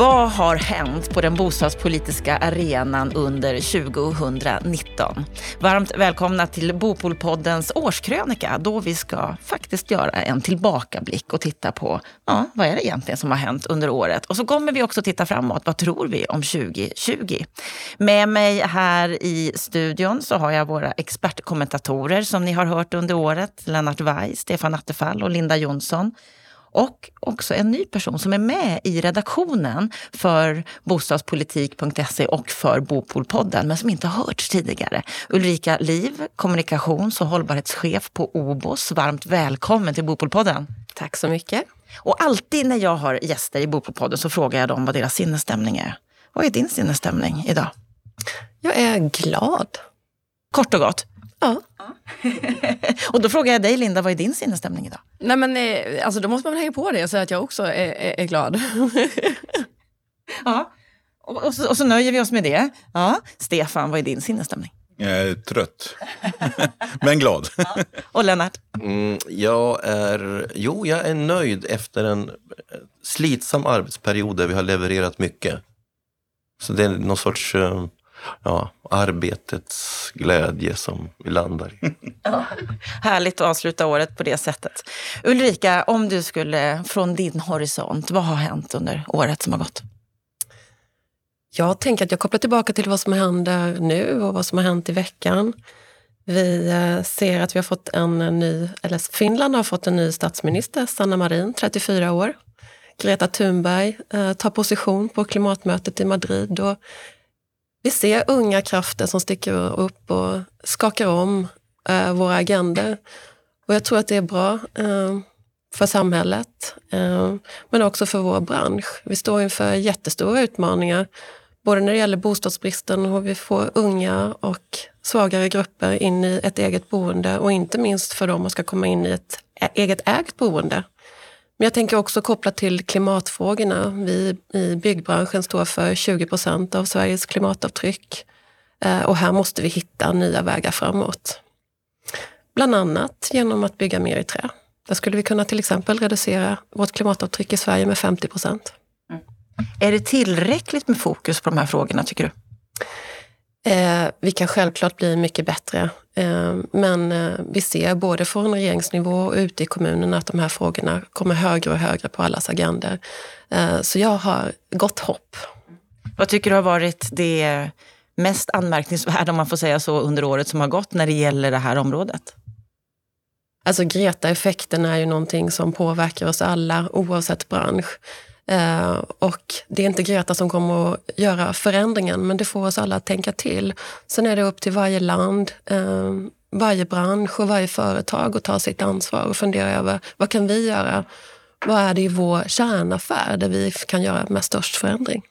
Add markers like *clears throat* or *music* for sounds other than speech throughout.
Vad har hänt på den bostadspolitiska arenan under 2019? Varmt välkomna till Bopolpoddens årskrönika då vi ska faktiskt göra en tillbakablick och titta på ja, vad är det egentligen som har hänt under året. Och så kommer vi också titta framåt. Vad tror vi om 2020? Med mig här i studion så har jag våra expertkommentatorer som ni har hört under året. Lennart Weiss, Stefan Attefall och Linda Jonsson och också en ny person som är med i redaktionen för bostadspolitik.se och för Bopolpodden, men som inte har hörts tidigare. Ulrika Liv, kommunikations och hållbarhetschef på OBOS. Varmt välkommen till Bopolpodden. Tack så mycket. Och alltid när jag har gäster i Bopolpodden så frågar jag dem vad deras sinnesstämning är. Vad är din sinnesstämning idag? Jag är glad. Kort och gott? Ja. *laughs* och då frågar jag dig Linda, vad är din sinnesstämning idag? Nej men eh, alltså då måste man hänga på det och säga att jag också är, är, är glad. *laughs* ja, och, och, så, och, så, nöjer vi oss med det. Ja. Stefan, vad är din sinnesstämning? Jag är trött, *laughs* men glad. Ja. Och Lennart? Mm, jag är, jo, jag är nöjd efter en slitsam arbetsperiod där vi har levererat mycket. Så det är någon sorts uh, ja, arbetets glädje som vi landar i. *laughs* Ja, härligt att avsluta året på det sättet. Ulrika, om du skulle från din horisont, vad har hänt under året som har gått? Jag tänker att jag kopplar tillbaka till vad som händer nu och vad som har hänt i veckan. Vi eh, ser att vi har fått en ny, eller Finland har fått en ny statsminister, Sanna Marin, 34 år. Greta Thunberg eh, tar position på klimatmötet i Madrid och vi ser unga krafter som sticker upp och skakar om eh, våra agender. Och jag tror att det är bra eh, för samhället, eh, men också för vår bransch. Vi står inför jättestora utmaningar, både när det gäller bostadsbristen och hur vi får unga och svagare grupper in i ett eget boende och inte minst för dem som ska komma in i ett eget ägt boende. Men jag tänker också kopplat till klimatfrågorna. Vi i byggbranschen står för 20 procent av Sveriges klimatavtryck. Eh, och här måste vi hitta nya vägar framåt. Bland annat genom att bygga mer i trä. Där skulle vi kunna till exempel reducera vårt klimatavtryck i Sverige med 50 procent. Mm. Är det tillräckligt med fokus på de här frågorna tycker du? Eh, vi kan självklart bli mycket bättre. Eh, men eh, vi ser både från regeringsnivå och ute i kommunerna att de här frågorna kommer högre och högre på allas agender. Eh, så jag har gott hopp. Vad tycker du har varit det mest anmärkningsvärda, om man får säga så, under året som har gått när det gäller det här området? Alltså Greta-effekten är ju någonting som påverkar oss alla oavsett bransch. Eh, och det är inte Greta som kommer att göra förändringen, men det får oss alla att tänka till. Sen är det upp till varje land, eh, varje bransch och varje företag att ta sitt ansvar och fundera över vad kan vi göra? Vad är det i vår kärnaffär där vi kan göra med störst förändring?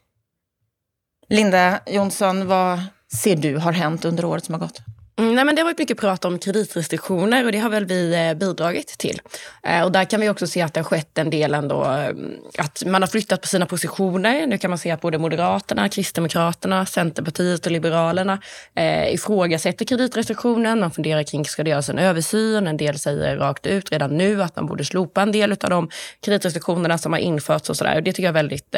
Linda Jonsson, vad ser du har hänt under året som har gått? Mm, nej, men det har varit mycket prat om kreditrestriktioner och det har väl vi eh, bidragit till. Eh, och där kan vi också se att det har skett en del ändå, eh, att man har flyttat på sina positioner. Nu kan man se att både Moderaterna, Kristdemokraterna, Centerpartiet och Liberalerna eh, ifrågasätter kreditrestriktionen. Man funderar kring, ska det göras en översyn? En del säger rakt ut redan nu att man borde slopa en del av de kreditrestriktionerna som har införts och sådär. Och det tycker jag är väldigt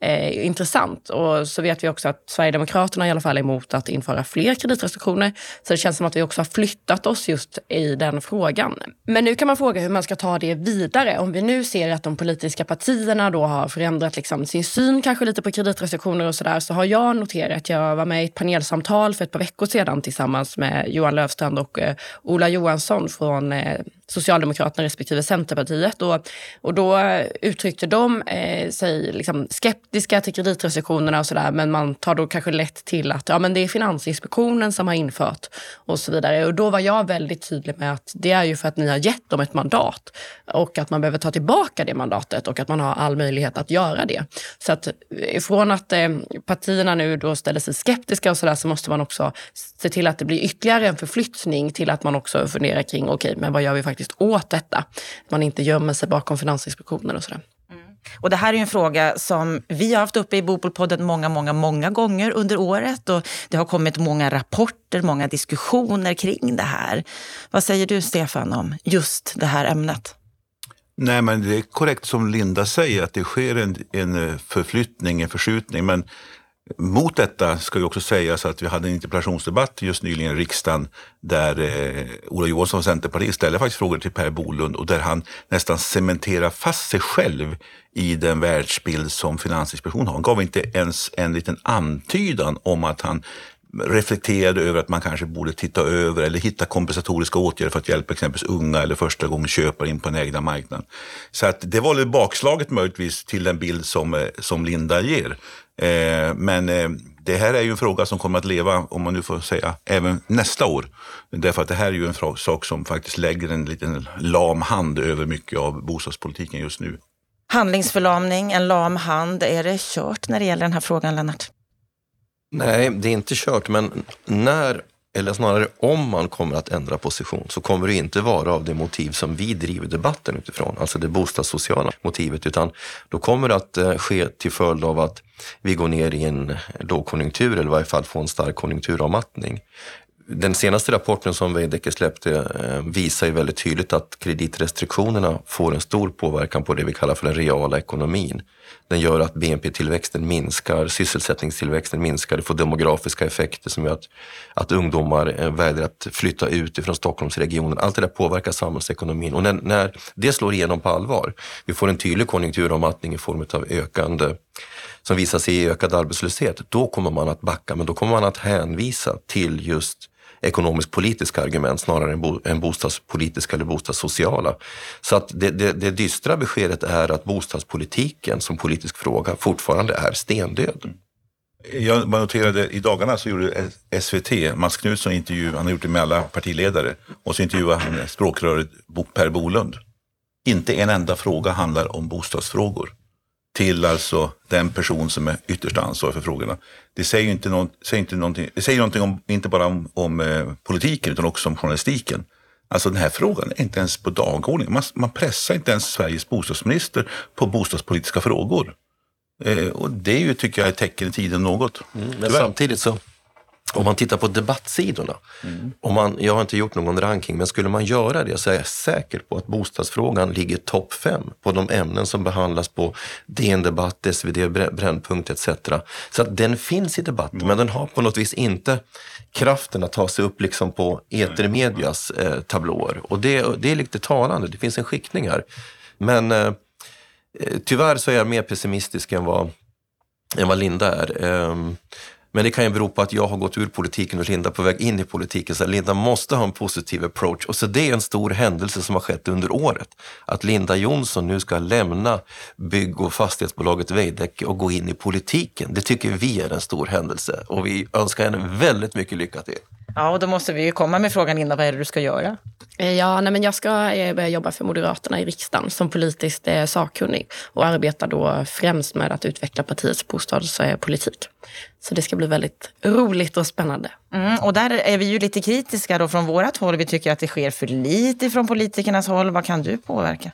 eh, intressant. Och så vet vi också att Sverigedemokraterna i alla fall är emot att införa fler kreditrestriktioner. Så det känns som att vi också har flyttat oss just i den frågan. Men nu kan man fråga hur man ska ta det vidare. Om vi nu ser att de politiska partierna då har förändrat liksom sin syn kanske lite på kreditrestriktioner och sådär, så har jag noterat, jag var med i ett panelsamtal för ett par veckor sedan tillsammans med Johan Löfstrand och eh, Ola Johansson från eh, Socialdemokraterna respektive Centerpartiet. Och, och då uttryckte de eh, sig liksom skeptiska till kreditrestriktionerna och sådär, men man tar då kanske lätt till att ja, men det är Finansinspektionen som har infört och så vidare. Och då var jag väldigt tydlig med att det är ju för att ni har gett dem ett mandat och att man behöver ta tillbaka det mandatet och att man har all möjlighet att göra det. Så att eh, från att eh, partierna nu då ställer sig skeptiska och sådär så måste man också se till att det blir ytterligare en förflyttning till att man också funderar kring okej, okay, men vad gör vi faktiskt åt detta? Att man inte gömmer sig bakom Finansinspektionen och sådär. Och det här är en fråga som vi har haft uppe i Bopolpodden många, många, många gånger under året. Och det har kommit många rapporter, många diskussioner kring det här. Vad säger du, Stefan, om just det här ämnet? Nej, men det är korrekt som Linda säger att det sker en, en förflyttning, en förskjutning. Men mot detta ska ju också sägas att vi hade en interpellationsdebatt just nyligen i riksdagen där eh, Ola Johansson från Centerpartiet ställde faktiskt frågor till Per Bolund och där han nästan cementerar fast sig själv i den världsbild som Finansinspektionen har. Han gav inte ens en liten antydan om att han reflekterade över att man kanske borde titta över eller hitta kompensatoriska åtgärder för att hjälpa exempelvis unga eller första gången köpare in på den egna marknaden. Så att det var väl bakslaget möjligtvis till den bild som, eh, som Linda ger. Eh, men eh, det här är ju en fråga som kommer att leva, om man nu får säga, även nästa år. Därför att det här är ju en sak som faktiskt lägger en liten lam hand över mycket av bostadspolitiken just nu. Handlingsförlamning, en lam hand. Är det kört när det gäller den här frågan, Lennart? Nej, det är inte kört, men när eller snarare om man kommer att ändra position så kommer det inte vara av det motiv som vi driver debatten utifrån, alltså det bostadssociala motivet, utan då kommer det att eh, ske till följd av att vi går ner i en lågkonjunktur eller i varje fall får en stark konjunkturavmattning. Den senaste rapporten som Veidekke släppte eh, visar ju väldigt tydligt att kreditrestriktionerna får en stor påverkan på det vi kallar för den reala ekonomin. Den gör att BNP-tillväxten minskar, sysselsättningstillväxten minskar, det får demografiska effekter som gör att, att ungdomar eh, väljer att flytta ut ifrån Stockholmsregionen. Allt det där påverkar samhällsekonomin och när, när det slår igenom på allvar, vi får en tydlig konjunkturavmattning i form av ökande som visar sig i ökad arbetslöshet, då kommer man att backa, men då kommer man att hänvisa till just ekonomisk-politiska argument snarare än, bo, än bostadspolitiska eller bostadssociala. Så att det, det, det dystra beskedet är att bostadspolitiken som politisk fråga fortfarande är stendöd. Jag noterade i dagarna så gjorde SVT, Mats Knutsson intervju, han har gjort det med alla partiledare, och så intervjuade han språkröret Per Bolund. Inte en enda fråga handlar om bostadsfrågor till alltså den person som är ytterst ansvarig för frågorna. Det säger inte, någon, säger inte någonting, det säger någonting om, inte bara om, om eh, politiken utan också om journalistiken. Alltså den här frågan är inte ens på dagordningen. Man, man pressar inte ens Sveriges bostadsminister på bostadspolitiska frågor. Eh, och det är ju, tycker jag, ett tecken i tiden något. Mm, men samtidigt så om man tittar på debattsidorna, mm. om man, jag har inte gjort någon ranking, men skulle man göra det så är jag säker på att bostadsfrågan ligger topp fem på de ämnen som behandlas på DN Debatt, SvD, Brännpunkt etc. Så att den finns i debatten, mm. men den har på något vis inte kraften att ta sig upp liksom på etermedias eh, tablåer. Och det, det är lite talande, det finns en skiktning här. Men eh, eh tyvärr så är jag mer pessimistisk än vad, än vad Linda är. Eh, men det kan ju bero på att jag har gått ur politiken och Linda på väg in i politiken. Så Linda måste ha en positiv approach. Och så det är en stor händelse som har skett under året. Att Linda Jonsson nu ska lämna bygg och fastighetsbolaget Veidekke och gå in i politiken. Det tycker vi är en stor händelse och vi önskar henne väldigt mycket lycka till. Ja, och då måste vi ju komma med frågan Linda, vad är det du ska göra? Eh, ja, nej, men jag ska eh, börja jobba för Moderaterna i riksdagen som politiskt eh, sakkunnig och arbetar då främst med att utveckla partiets bostadspolitik. Så det ska bli väldigt roligt och spännande. Mm, och där är vi ju lite kritiska då från vårt håll. Vi tycker att det sker för lite från politikernas håll. Vad kan du påverka?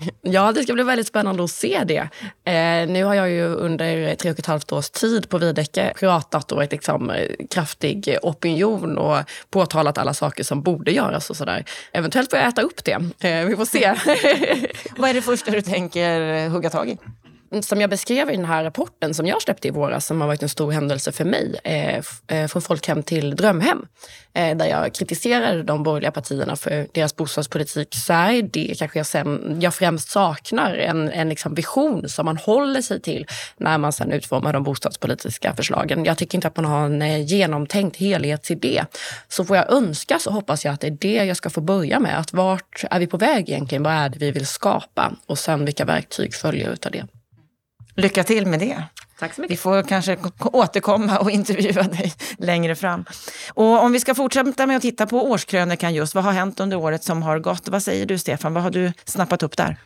*laughs* Ja, det ska bli väldigt spännande att se det. Eh, nu har jag ju under tre och ett halvt års tid på Veidekke pratat då ett liksom, kraftig opinion och påtalat alla saker som borde göras och sådär. Eventuellt får jag äta upp det. Eh, vi får se. *laughs* Vad är det första du tänker hugga tag i? Som jag beskrev i den här rapporten som jag släppte i våras, som har varit en stor händelse för mig, eh, eh Från folkhem till drömhem, eh, där jag kritiserar de borgerliga partierna för deras bostadspolitik, så är det kanske jag, sen, jag främst saknar en, en liksom vision som man håller sig till när man sen utformar de bostadspolitiska förslagen. Jag tycker inte att man har en eh, genomtänkt helhetsidé. Så får jag önska så hoppas jag att det är det jag ska få börja med. Att vart är vi på väg egentligen? Vad är det vi vill skapa? Och sen vilka verktyg följer utav det? Lycka till med det. Tack så mycket. Vi får kanske återkomma och *laughs* intervjua dig längre fram. Och om vi ska fortsätta med att titta på årskrönikan just, vad har hänt under året som har gått? Vad säger du Stefan, vad har du snappat upp där?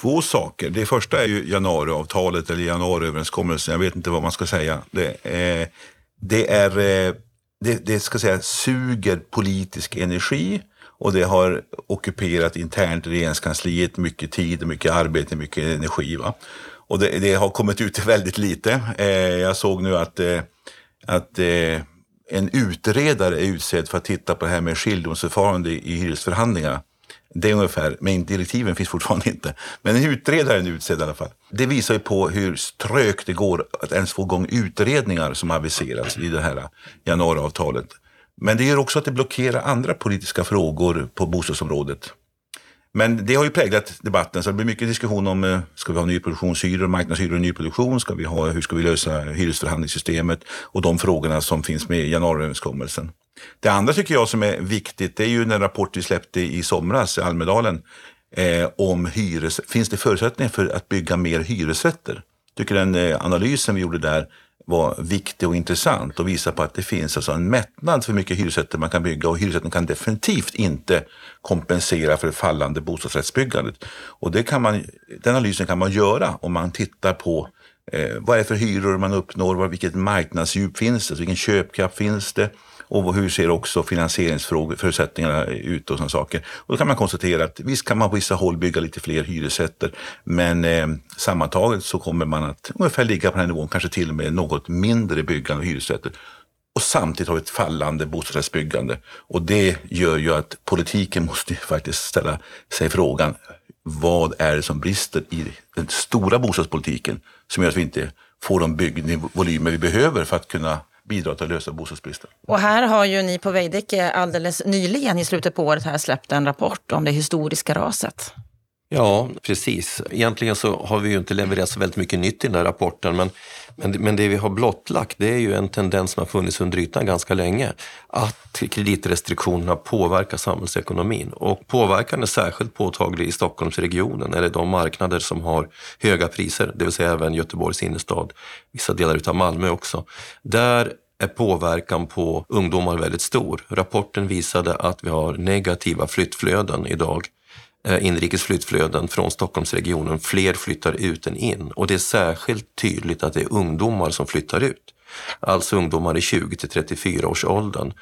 Två saker. Det första är ju januariavtalet eller januariöverenskommelsen. Jag vet inte vad man ska säga. Det är, det, är, eh, det, det ska säga, suger politisk energi och det har ockuperat internt i regeringskansliet mycket tid, mycket arbete, mycket energi. Va? Och det, det, har kommit ut *laughs* väldigt lite. Eh, jag såg nu att, eh, att eh, en utredare är utsedd för att titta på det här med skiljedomsförfarande i hyresförhandlingar. Det är ungefär, men direktiven finns fortfarande inte. Men en utredare är utsedd i alla fall. Det visar ju på hur trögt det går att ens få igång utredningar som aviseras i det här januariavtalet. Men det gör också att det blockerar andra politiska frågor på bostadsområdet. Men det har ju präglat debatten, så det blir mycket diskussion om eh, ska vi ha nyproduktionshyror, marknadshyror i nyproduktion, ska vi ha, hur ska vi lösa hyresförhandlingssystemet och de frågorna som finns med i januariöverenskommelsen. Det andra tycker jag som är viktigt, det är ju den rapport vi släppte i somras i Almedalen eh, om hyres, finns det förutsättningar för att bygga mer hyresrätter? Jag tycker den eh, analysen vi gjorde där var viktig och intressant och visar på att det finns alltså en mättnad för mycket hyresrätter man kan bygga och hyresrätten kan definitivt inte kompensera för det fallande bostadsrättsbyggandet. Och det kan man, den analysen kan man göra om man tittar på eh, vad är det för hyror man uppnår, vilket marknadsdjup finns det, vilken köpkraft finns det och hur ser också finansieringsförutsättningarna ut och sådana saker. Och då kan man konstatera att visst kan man på vissa håll bygga lite fler hyresrätter, men eh, sammantaget så kommer man att ungefär ligga på den här nivån, kanske till och med något mindre byggande av hyresrätter. Och samtidigt har vi ett fallande bostadsrättsbyggande. Och det gör ju att politiken *laughs* måste faktiskt ställa sig frågan, vad är det som brister i den stora bostadspolitiken som gör att vi inte får de byggvolymer vi behöver för att kunna bidra till att lösa bostadsbristen. Och här har ju ni på Veidekke alldeles nyligen i slutet på året här släppt en rapport om det historiska raset. Ja, precis. Egentligen så har vi ju inte levererat så väldigt mycket nytt i den här rapporten, men, men, men det vi har blottlagt det är ju en tendens som har funnits under ytan ganska länge, att kreditrestriktionerna påverkar samhällsekonomin. Och påverkan är särskilt påtaglig i Stockholmsregionen, eller de marknader som har höga priser, det vill säga även Göteborgs innerstad, vissa delar av Malmö också. Där är påverkan på ungdomar väldigt stor. Rapporten visade att vi har negativa flyttflöden idag Eh, inrikes flyttflöden från Stockholmsregionen. Fler flyttar ut än in och det är särskilt tydligt att det är ungdomar som flyttar ut. Alltså ungdomar i 20 till 34 års åldern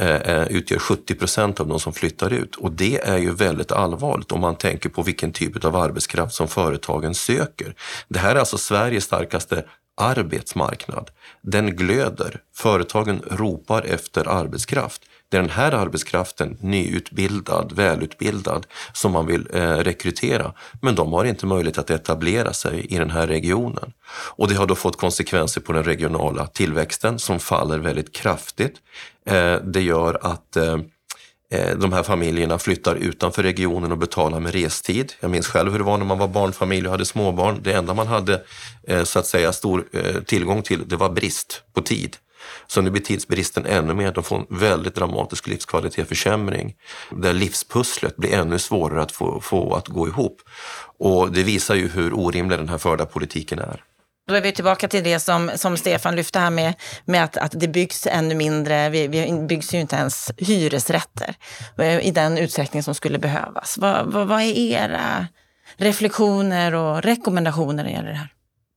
eh, eh, utgör 70 procent av de som flyttar ut och det är ju väldigt allvarligt om man tänker på vilken typ av arbetskraft som företagen söker. Det här är alltså Sveriges starkaste arbetsmarknad. Den glöder. Företagen ropar efter arbetskraft. Det är den här arbetskraften, nyutbildad, välutbildad, som man vill eh, rekrytera. Men de har inte möjlighet att etablera sig i den här regionen. Och det har då fått konsekvenser på den regionala tillväxten som faller väldigt kraftigt. Eh, det gör att eh, eh de här familjerna flyttar utanför regionen och betalar med restid. Jag minns själv hur det var när man var barnfamilj och hade småbarn. Det enda man hade eh, så att säga stor eh, tillgång till, det var brist på tid. Så nu blir tidsbristen ännu mer, de får en väldigt dramatisk livskvalitetsförsämring. Där livspusslet blir ännu svårare att få, få att gå ihop. Och det visar ju hur orimlig den här förda politiken är. Då är vi tillbaka till det som, som Stefan lyfte här med, med att, att det byggs ännu mindre. Vi, vi byggs ju inte ens hyresrätter eh, i den utsträckning som skulle behövas. Vad, vad, vad är era reflektioner och rekommendationer när det gäller det här?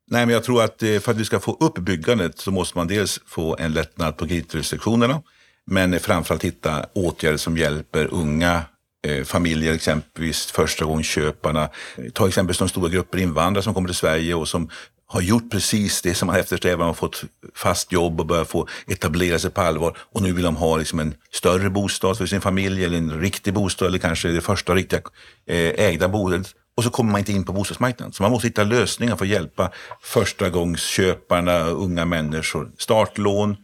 Nej, men jag tror att eh, för att vi ska få upp byggandet så måste man dels få en lättnad på kreditrestriktionerna, men framförallt hitta åtgärder som hjälper unga eh, familjer, exempelvis förstagångsköparna. Ta exempelvis de stora grupper invandrare som kommer till Sverige och som har gjort precis det som man eftersträvar, och fått fast jobb och börjat få etablera sig på allvar. Och nu vill de ha liksom en större bostad för sin familj eller en riktig bostad eller kanske det första riktiga eh, ägda boendet. Och så kommer man inte in på bostadsmarknaden. Så man måste hitta lösningar för att hjälpa förstagångsköparna, unga människor. Startlån,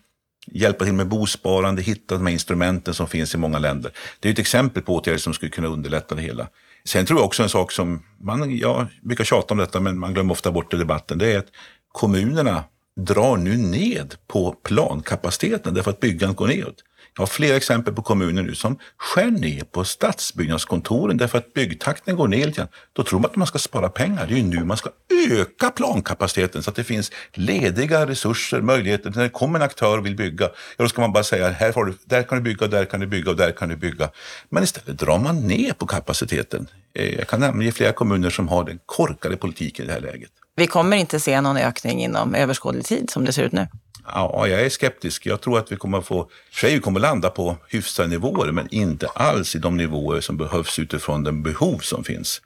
hjälpa till med bosparande, hitta de här instrumenten som finns i många länder. Det är ett exempel på åtgärder som skulle kunna underlätta det hela. Sen tror jag också en sak som, man, jag brukar tjata om detta men man glömmer ofta bort i debatten, det är att kommunerna drar nu ned på plankapaciteten därför att byggandet går nedåt. Jag har flera exempel på kommuner nu som skär ner på stadsbyggnadskontoren därför att byggtakten går ner lite grann. Då tror man att man ska spara pengar. Det är ju nu man ska öka plankapaciteten så att det finns lediga resurser, möjligheter. När det kommer en aktör och vill bygga, ja, då ska man bara säga här får du, där kan du bygga, där kan du bygga och där kan du bygga. Men istället drar man ner på kapaciteten. Eh, jag kan nämna flera kommuner som har den korkade politiken i det här läget. Vi kommer inte se någon ökning inom överskådlig tid som det ser ut nu. Ja, jag är skeptisk. Jag tror att vi kommer att få, för vi kommer landa på hyfsade nivåer, men inte alls i de nivåer som behövs utifrån den behov som finns.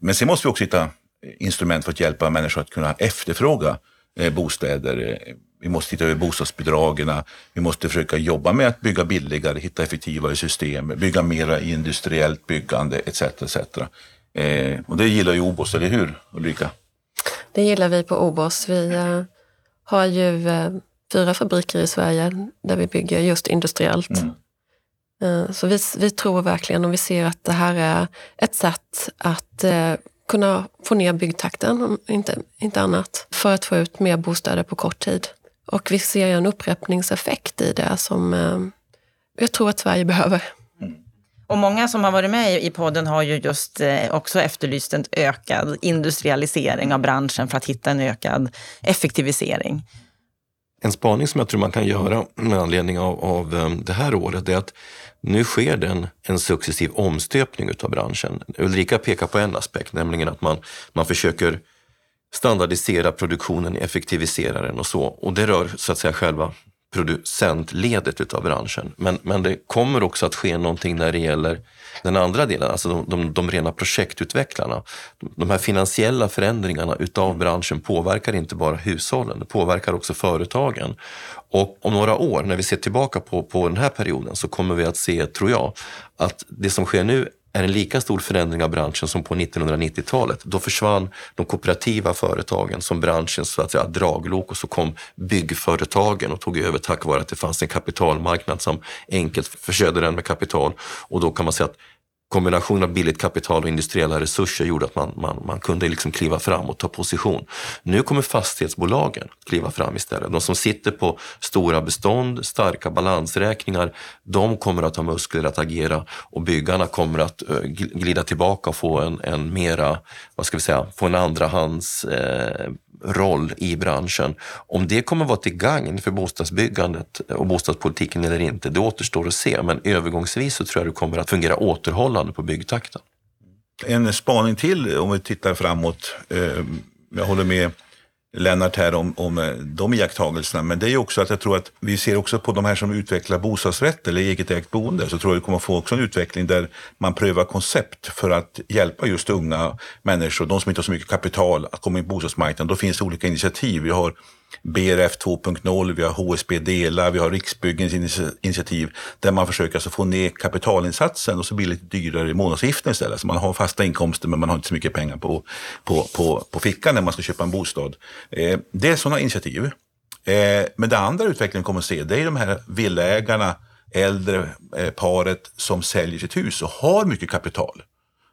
Men sen måste vi också hitta instrument för att hjälpa människor att kunna efterfråga eh, bostäder. vi måste titta över bostadsbidragen. Vi måste försöka jobba med att bygga billigare, hitta effektivare system, bygga mera industriellt byggande etc. etc. Eh, och det gillar ju OBOS, eller hur Ulrika? Det gillar vi på OBOS. Vi eh, har ju eh, fyra fabriker i Sverige där vi bygger just industriellt. Mm. Eh, så vi, vi tror verkligen och vi ser att det här är ett sätt att eh, kunna få ner byggtakten, om inte, inte annat, för att få ut mer bostäder på kort tid. Och vi ser en upprepningseffekt i det som eh, jag tror att Sverige behöver. Och många som har varit med i podden har ju just också efterlyst en ökad industrialisering av branschen för att hitta en ökad effektivisering. En spaning som jag tror man kan göra med anledning av, av eh, det här året är att nu sker det en, en successiv omstöpning av branschen. Ulrika pekar på en aspekt, nämligen att man, man försöker standardisera produktionen, effektivisera den och så. Och det rör så att säga själva producentledet utav branschen. Men, men det kommer också att ske någonting när det gäller den andra delen, alltså de, de, de rena projektutvecklarna. De här finansiella förändringarna utav branschen påverkar inte bara hushållen, det påverkar också företagen. Och om några år, när vi ser tillbaka på, på den här perioden, så kommer vi att se, tror jag, att det som sker nu är en lika stor förändring av branschen som på 1990-talet. Då försvann de kooperativa företagen som branschens så att säga, draglok och så kom byggföretagen och tog över tack vare att det fanns en kapitalmarknad som enkelt försörjde den med kapital. Och då kan man säga att kombinationen av billigt kapital och industriella resurser gjorde att man, man, man kunde liksom kliva fram och ta position. Nu kommer fastighetsbolagen kliva fram istället. De som sitter på stora bestånd, starka balansräkningar, de kommer att ha muskler att agera och byggarna kommer att eh, glida tillbaka och få en, en mera, vad ska vi säga, få en andrahands eh, roll i branschen. Om det kommer vara till gagn för bostadsbyggandet och bostadspolitiken eller inte, det återstår att se. Men övergångsvis så tror jag det kommer att fungera återhållande på byggtakten. En spaning till om vi tittar framåt. Eh, jag håller med Lennart här om, om eh, de iakttagelserna. Men det är också att jag tror att vi ser också på de här som utvecklar bostadsrätt eller eget ägt boende så tror jag vi kommer få också en utveckling där man prövar koncept för att hjälpa just unga människor, de som inte har så mycket kapital, att komma in på bostadsmarknaden. Då finns det olika initiativ. Vi har BRF 2.0, vi har HSB Dela, vi har Riksbyggens initiativ där man försöker alltså få ner kapitalinsatsen och så blir det lite dyrare i månadsavgiften istället. Så man har fasta inkomster men man har inte så mycket pengar på, på, på, på fickan när man ska köpa en bostad. Eh, det är sådana initiativ. Eh, men det andra utvecklingen kommer att se det är de här villaägarna, äldre eh, paret som säljer sitt hus och har mycket kapital.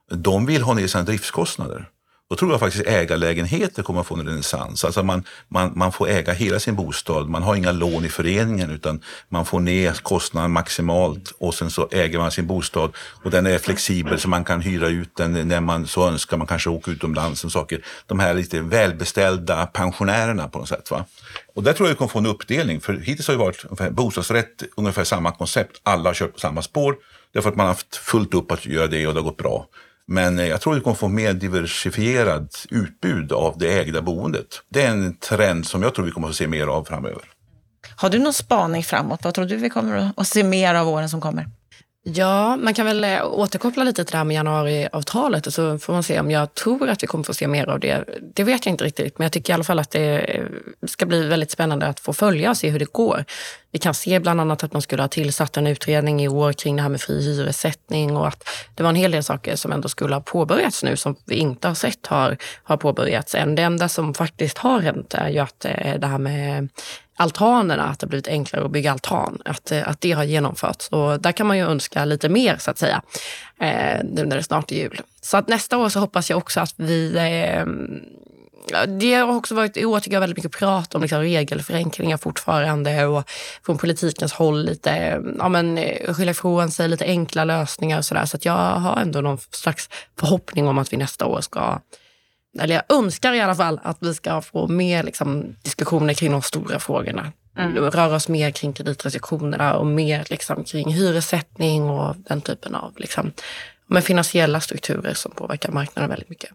De vill ha ner sina driftskostnader. Då tror jag faktiskt ägarlägenheter kommer att få en renässans. Alltså man, man, man får äga hela sin bostad. Man har inga lån i föreningen utan man får ner kostnaden maximalt och sen så äger man sin bostad. Och den är flexibel så man kan hyra ut den när man så önskar. Man kanske åker utomlands och saker. De här lite välbeställda pensionärerna på något sätt. Va? Och där tror jag vi kommer få en uppdelning. För hittills har det varit ungefär, bostadsrätt, ungefär samma koncept. Alla har kört på samma spår. Därför att man har haft fullt upp att göra det och det har gått bra. Men eh, jag tror att vi kommer få mer diversifierat utbud av det ägda boendet. Det är en trend som jag tror vi kommer att se mer av framöver. Har du någon spaning framåt? Vad tror du vi kommer att se mer av åren som kommer? Ja, man kan väl eh, återkoppla lite till det här med januariavtalet och så får man se om jag tror att vi kommer få se mer av det. Det vet jag inte riktigt, men jag tycker i alla fall att det eh, ska bli väldigt spännande att få följa och se hur det går. Vi kan se bland annat att man skulle ha tillsatt en utredning i år kring det här med fri hyressättning och att det var en hel del saker som ändå skulle ha påbörjats nu som vi inte har sett har, har påbörjats än. Det enda som faktiskt har hänt är ju att eh, det här med altanerna, att det blivit enklare att bygga altan, att, eh, att det har genomförts. Och där kan man ju önska lite mer så att säga, eh, nu när det snart är jul. Så att nästa år så hoppas jag också att vi eh, det har också varit i år tycker jag väldigt mycket prat om liksom regelförenklingar fortfarande och från politikens håll lite, ja men eh, skylla ifrån sig, lite enkla lösningar och sådär. Så att jag har ändå någon slags förhoppning om att vi nästa år ska eller jag önskar i alla fall att vi ska få mer liksom, diskussioner kring de stora frågorna. Mm. Röra oss mer kring kreditrestriktionerna och mer liksom, kring hyressättning och den typen av liksom, med finansiella strukturer som påverkar marknaden väldigt mycket.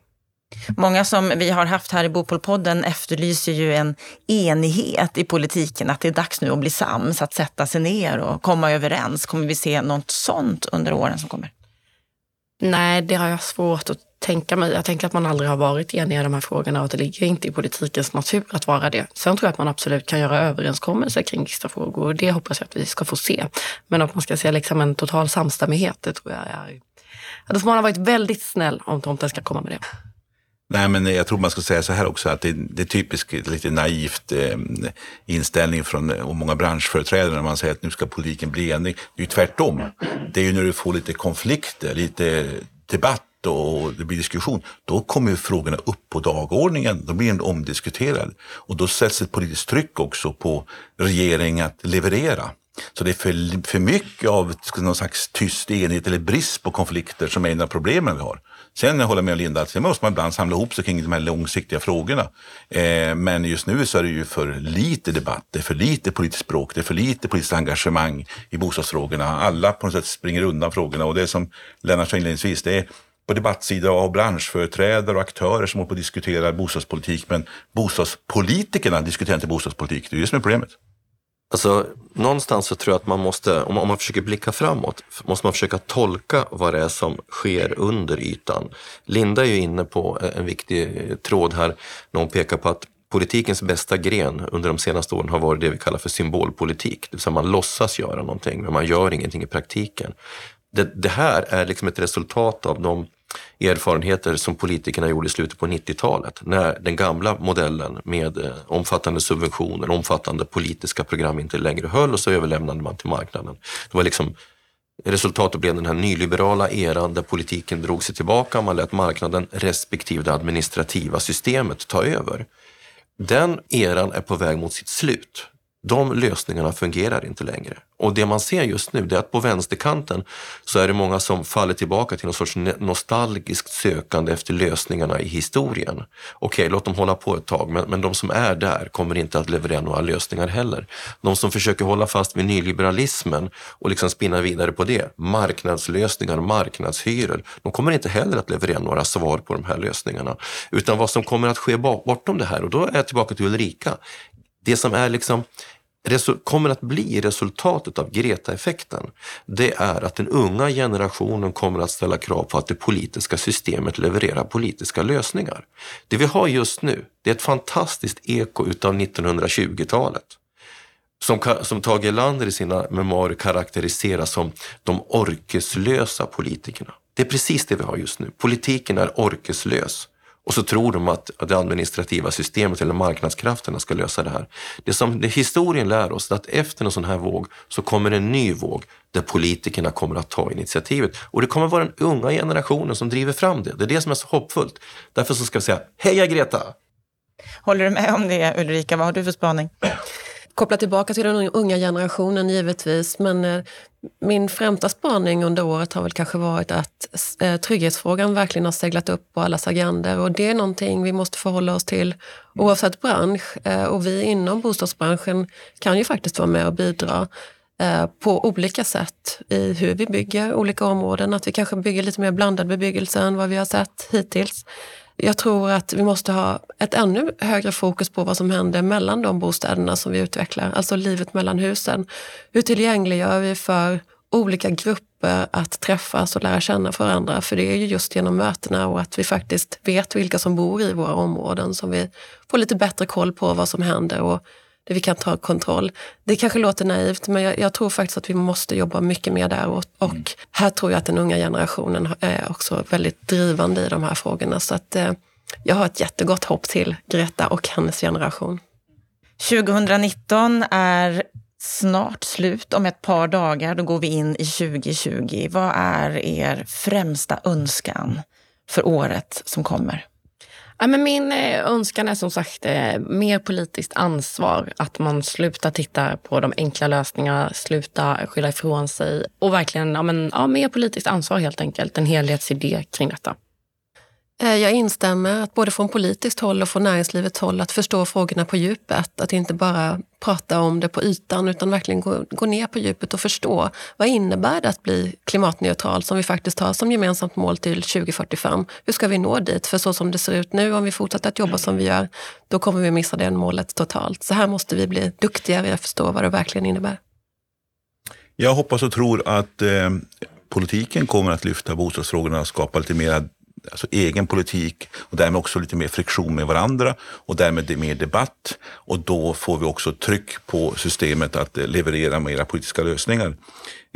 Många som vi har haft här i Bopolpodden efterlyser ju en enighet i politiken, att det är dags nu att bli sams, att sätta sig ner och komma överens. Kommer vi se något sånt under åren som kommer? Nej, det har jag svårt att tänka mig. Jag tänker att man aldrig har varit enig i de här frågorna och att det ligger inte i politikens natur att vara det. Sen tror jag att man absolut kan göra överenskommelser kring vissa frågor och det hoppas jag att vi ska få se. Men att man ska se liksom en total samstämmighet, det tror jag är... Då får man ha varit väldigt snäll om tomten ska komma med det. Nej, men jag tror man ska säga så här också att det, det är typiskt lite naivt eh, inställning från och många branschföreträdare när man säger att nu ska politiken bli enig. Det är ju tvärtom. Det är ju när du får lite konflikter, lite debatt och det blir diskussion, då kommer frågorna upp på dagordningen. Då blir den omdiskuterad. Och då sätts ett politiskt tryck också på regeringen att leverera. Så det är för, för mycket av någon slags tyst enhet eller brist på konflikter som är en av problemen vi har. Sen håller jag med Linda att sen måste man ibland samla ihop sig kring de här långsiktiga frågorna. Eh, men just nu så är det ju för lite debatt, det är för lite politiskt språk, det är för lite politiskt engagemang i bostadsfrågorna. Alla på något sätt springer undan frågorna och det är som Lennart sa inledningsvis, det är på debattsidan av branschföreträdare och aktörer som håller på att bostadspolitik. Men bostadspolitikerna diskuterar inte bostadspolitik. Det är det som är problemet. Alltså, någonstans så tror jag att man måste, om man, om man försöker blicka framåt, måste man försöka tolka vad det är som sker under ytan. Linda är ju inne på en viktig tråd här när hon pekar på att politikens bästa gren under de senaste åren har varit det vi kallar för symbolpolitik. Det vill säga man låtsas göra någonting men man gör ingenting i praktiken. Det, det här är liksom ett resultat av de erfarenheter som politikerna gjorde i slutet på 90-talet när den gamla modellen med eh, omfattande subventioner, omfattande politiska program inte längre höll och så överlämnade man till marknaden. Det var liksom Resultatet blev den här nyliberala eran där politiken drog sig tillbaka, man lät marknaden respektive det administrativa systemet ta över. Den eran är på väg mot sitt slut. De lösningarna fungerar inte längre. Och det man ser just nu det är att på vänsterkanten så är det många som faller tillbaka till någon sorts nostalgiskt sökande efter lösningarna i historien. Okej, låt dem hålla på ett tag, men, men de som är där kommer inte att leverera några lösningar heller. De som försöker hålla fast vid nyliberalismen och liksom spinna vidare på det, marknadslösningar, marknadshyror, de kommer inte heller att leverera några svar på de här lösningarna. Utan vad som kommer att ske bortom det här, och då är jag tillbaka till Ulrika, det som är liksom kommer att bli resultatet av Greta-effekten, det är att den unga generationen kommer att ställa krav på att det politiska systemet levererar politiska lösningar. Det vi har just nu, det är ett fantastiskt eko utav 1920-talet. Som, som Tage Erlander i sina memoarer karaktäriserar som de orkeslösa politikerna. Det är precis det vi har just nu. Politiken är orkeslös. Och så tror de att det administrativa systemet eller marknadskrafterna ska lösa det här. Det som det historien lär oss är att efter en sån här våg så kommer en ny våg där politikerna kommer att ta initiativet. Och det kommer vara den unga generationen som driver fram det. Det är det som är så hoppfullt. Därför så ska vi säga, heja Greta! Håller du med om det Ulrika? Vad har du för spaning? *clears throat* koppla tillbaka till den unga generationen givetvis. Men eh, min främsta spaning under året har väl kanske varit att eh, trygghetsfrågan verkligen har seglat upp på allas agendor. Och det är någonting vi måste förhålla oss till oavsett bransch. Eh, och vi inom bostadsbranschen kan ju faktiskt vara med och bidra på olika sätt i hur vi bygger olika områden. Att vi kanske bygger lite mer blandad bebyggelse än vad vi har sett hittills. Jag tror att vi måste ha ett ännu högre fokus på vad som händer mellan de bostäderna som vi utvecklar, alltså livet mellan husen. Hur tillgängliggör vi för olika grupper att träffas och lära känna varandra? För det är ju just genom mötena och att vi faktiskt vet vilka som bor i våra områden som vi får lite bättre koll på vad som händer och där vi kan ta kontroll. Det kanske låter naivt men jag, jag tror faktiskt att vi måste jobba mycket mer där och, och mm. här tror jag att den unga generationen är också väldigt drivande i de här frågorna. Så att eh, jag har ett jättegott hopp till Greta och hennes generation. 2019 är snart slut. Om ett par dagar då går vi in i 2020. Vad är er främsta önskan för året som kommer? Ja, men min eh, önskan är som sagt eh, mer politiskt ansvar. Att man slutar titta på de enkla lösningarna, sluta skylla ifrån sig och verkligen ja, men, ja, mer politiskt ansvar helt enkelt. En helhetsidé kring detta. Eh, jag instämmer, att både från politiskt håll och från näringslivets håll, att förstå frågorna på djupet. Att inte bara prata om det på ytan, utan verkligen gå, gå ner på djupet och förstå. Vad innebär det att bli klimatneutral, som vi faktiskt har som gemensamt mål till 2045? Hur ska vi nå dit? För så som det ser ut nu, om vi fortsätter att jobba som vi gör, då kommer vi missa det målet totalt. Så här måste vi bli duktigare i att förstå vad det verkligen innebär. Jag hoppas och tror att eh, politiken kommer att lyfta bostadsfrågorna och skapa lite mer alltså egen politik och därmed också lite mer friktion med varandra och därmed det mer debatt och då får vi också tryck på systemet att eh, leverera mera politiska lösningar.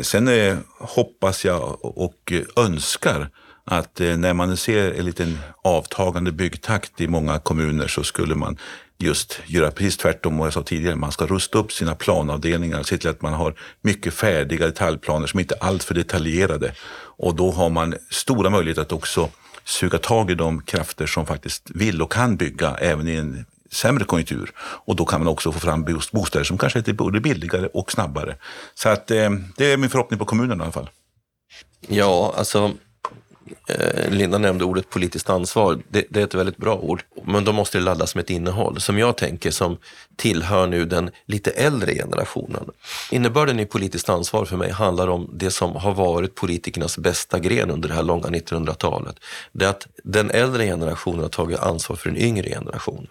Sen eh, hoppas jag och önskar att eh, när man ser en liten avtagande byggtakt i många kommuner så skulle man just göra precis tvärtom vad jag sa tidigare. Man ska rusta upp sina planavdelningar och se till att man har mycket färdiga detaljplaner som inte är alltför detaljerade. Och då har man stora möjligheter att också suga tag i de krafter som faktiskt vill och kan bygga även i en sämre konjunktur. Och då kan man också få fram bostäder som kanske är både billigare och snabbare. Så att, eh, det är min förhoppning på kommunerna i alla fall. Ja, alltså Eh, Linda nämnde ordet politiskt ansvar. Det, det, är ett väldigt bra ord, men då måste det laddas med ett innehåll som jag tänker som tillhör nu den lite äldre generationen. Innebörden i politiskt ansvar för mig handlar om det som har varit politikernas bästa gren under det här långa 1900-talet. Det är att den äldre generationen har tagit ansvar för den yngre generationen.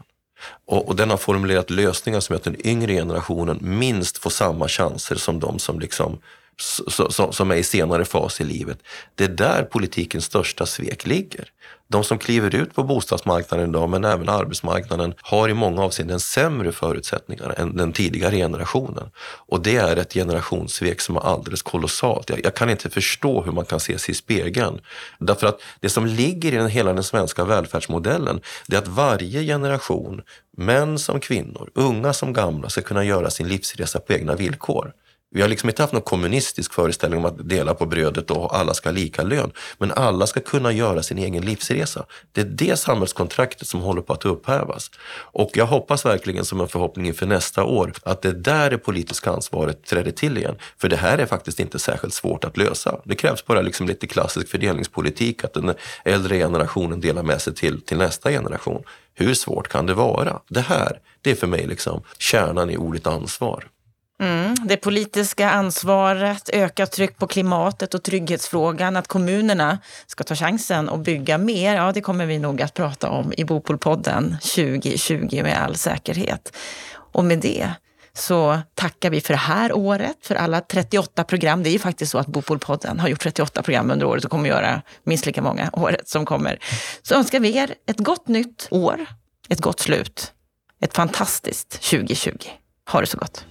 Och, och, den har formulerat lösningar som gör att den yngre generationen minst får samma chanser som de som liksom som är i senare fas i livet. Det är där politikens största svek ligger. De som kliver ut på bostadsmarknaden idag, men även arbetsmarknaden, har i många avseenden sämre förutsättningar än den tidigare generationen. Och det är ett generationssvek som är alldeles kolossalt. Jag, jag kan inte förstå hur man kan se sig i spegeln. Därför att det som ligger i den, hela den svenska välfärdsmodellen, det är att varje generation, män som kvinnor, unga som gamla, ska kunna göra sin livsresa på egna villkor. Vi har liksom inte haft någon kommunistisk föreställning om att dela på brödet och alla ska ha lika lön. Men alla ska kunna göra sin egen livsresa. Det är det samhällskontraktet som håller på att upphävas. Och jag hoppas verkligen som en förhoppning inför nästa år att det där det politiska ansvaret träder till igen. För det här är faktiskt inte särskilt svårt att lösa. Det krävs bara liksom lite klassisk fördelningspolitik, att den äldre generationen delar med sig till, till nästa generation. Hur svårt kan det vara? Det här, det är för mig liksom kärnan i ordet ansvar. Mm, det politiska ansvaret, ökat tryck på klimatet och trygghetsfrågan, att kommunerna ska ta chansen och bygga mer, ja det kommer vi nog att prata om i Bopolpodden 2020 med all säkerhet. Och med det så tackar vi för det här året, för alla 38 program. Det är ju faktiskt så att Bopolpodden har gjort 38 program under året och kommer göra minst lika många året som kommer. Så önskar vi er ett gott nytt år, ett gott slut, ett fantastiskt 2020. Ha det så gott!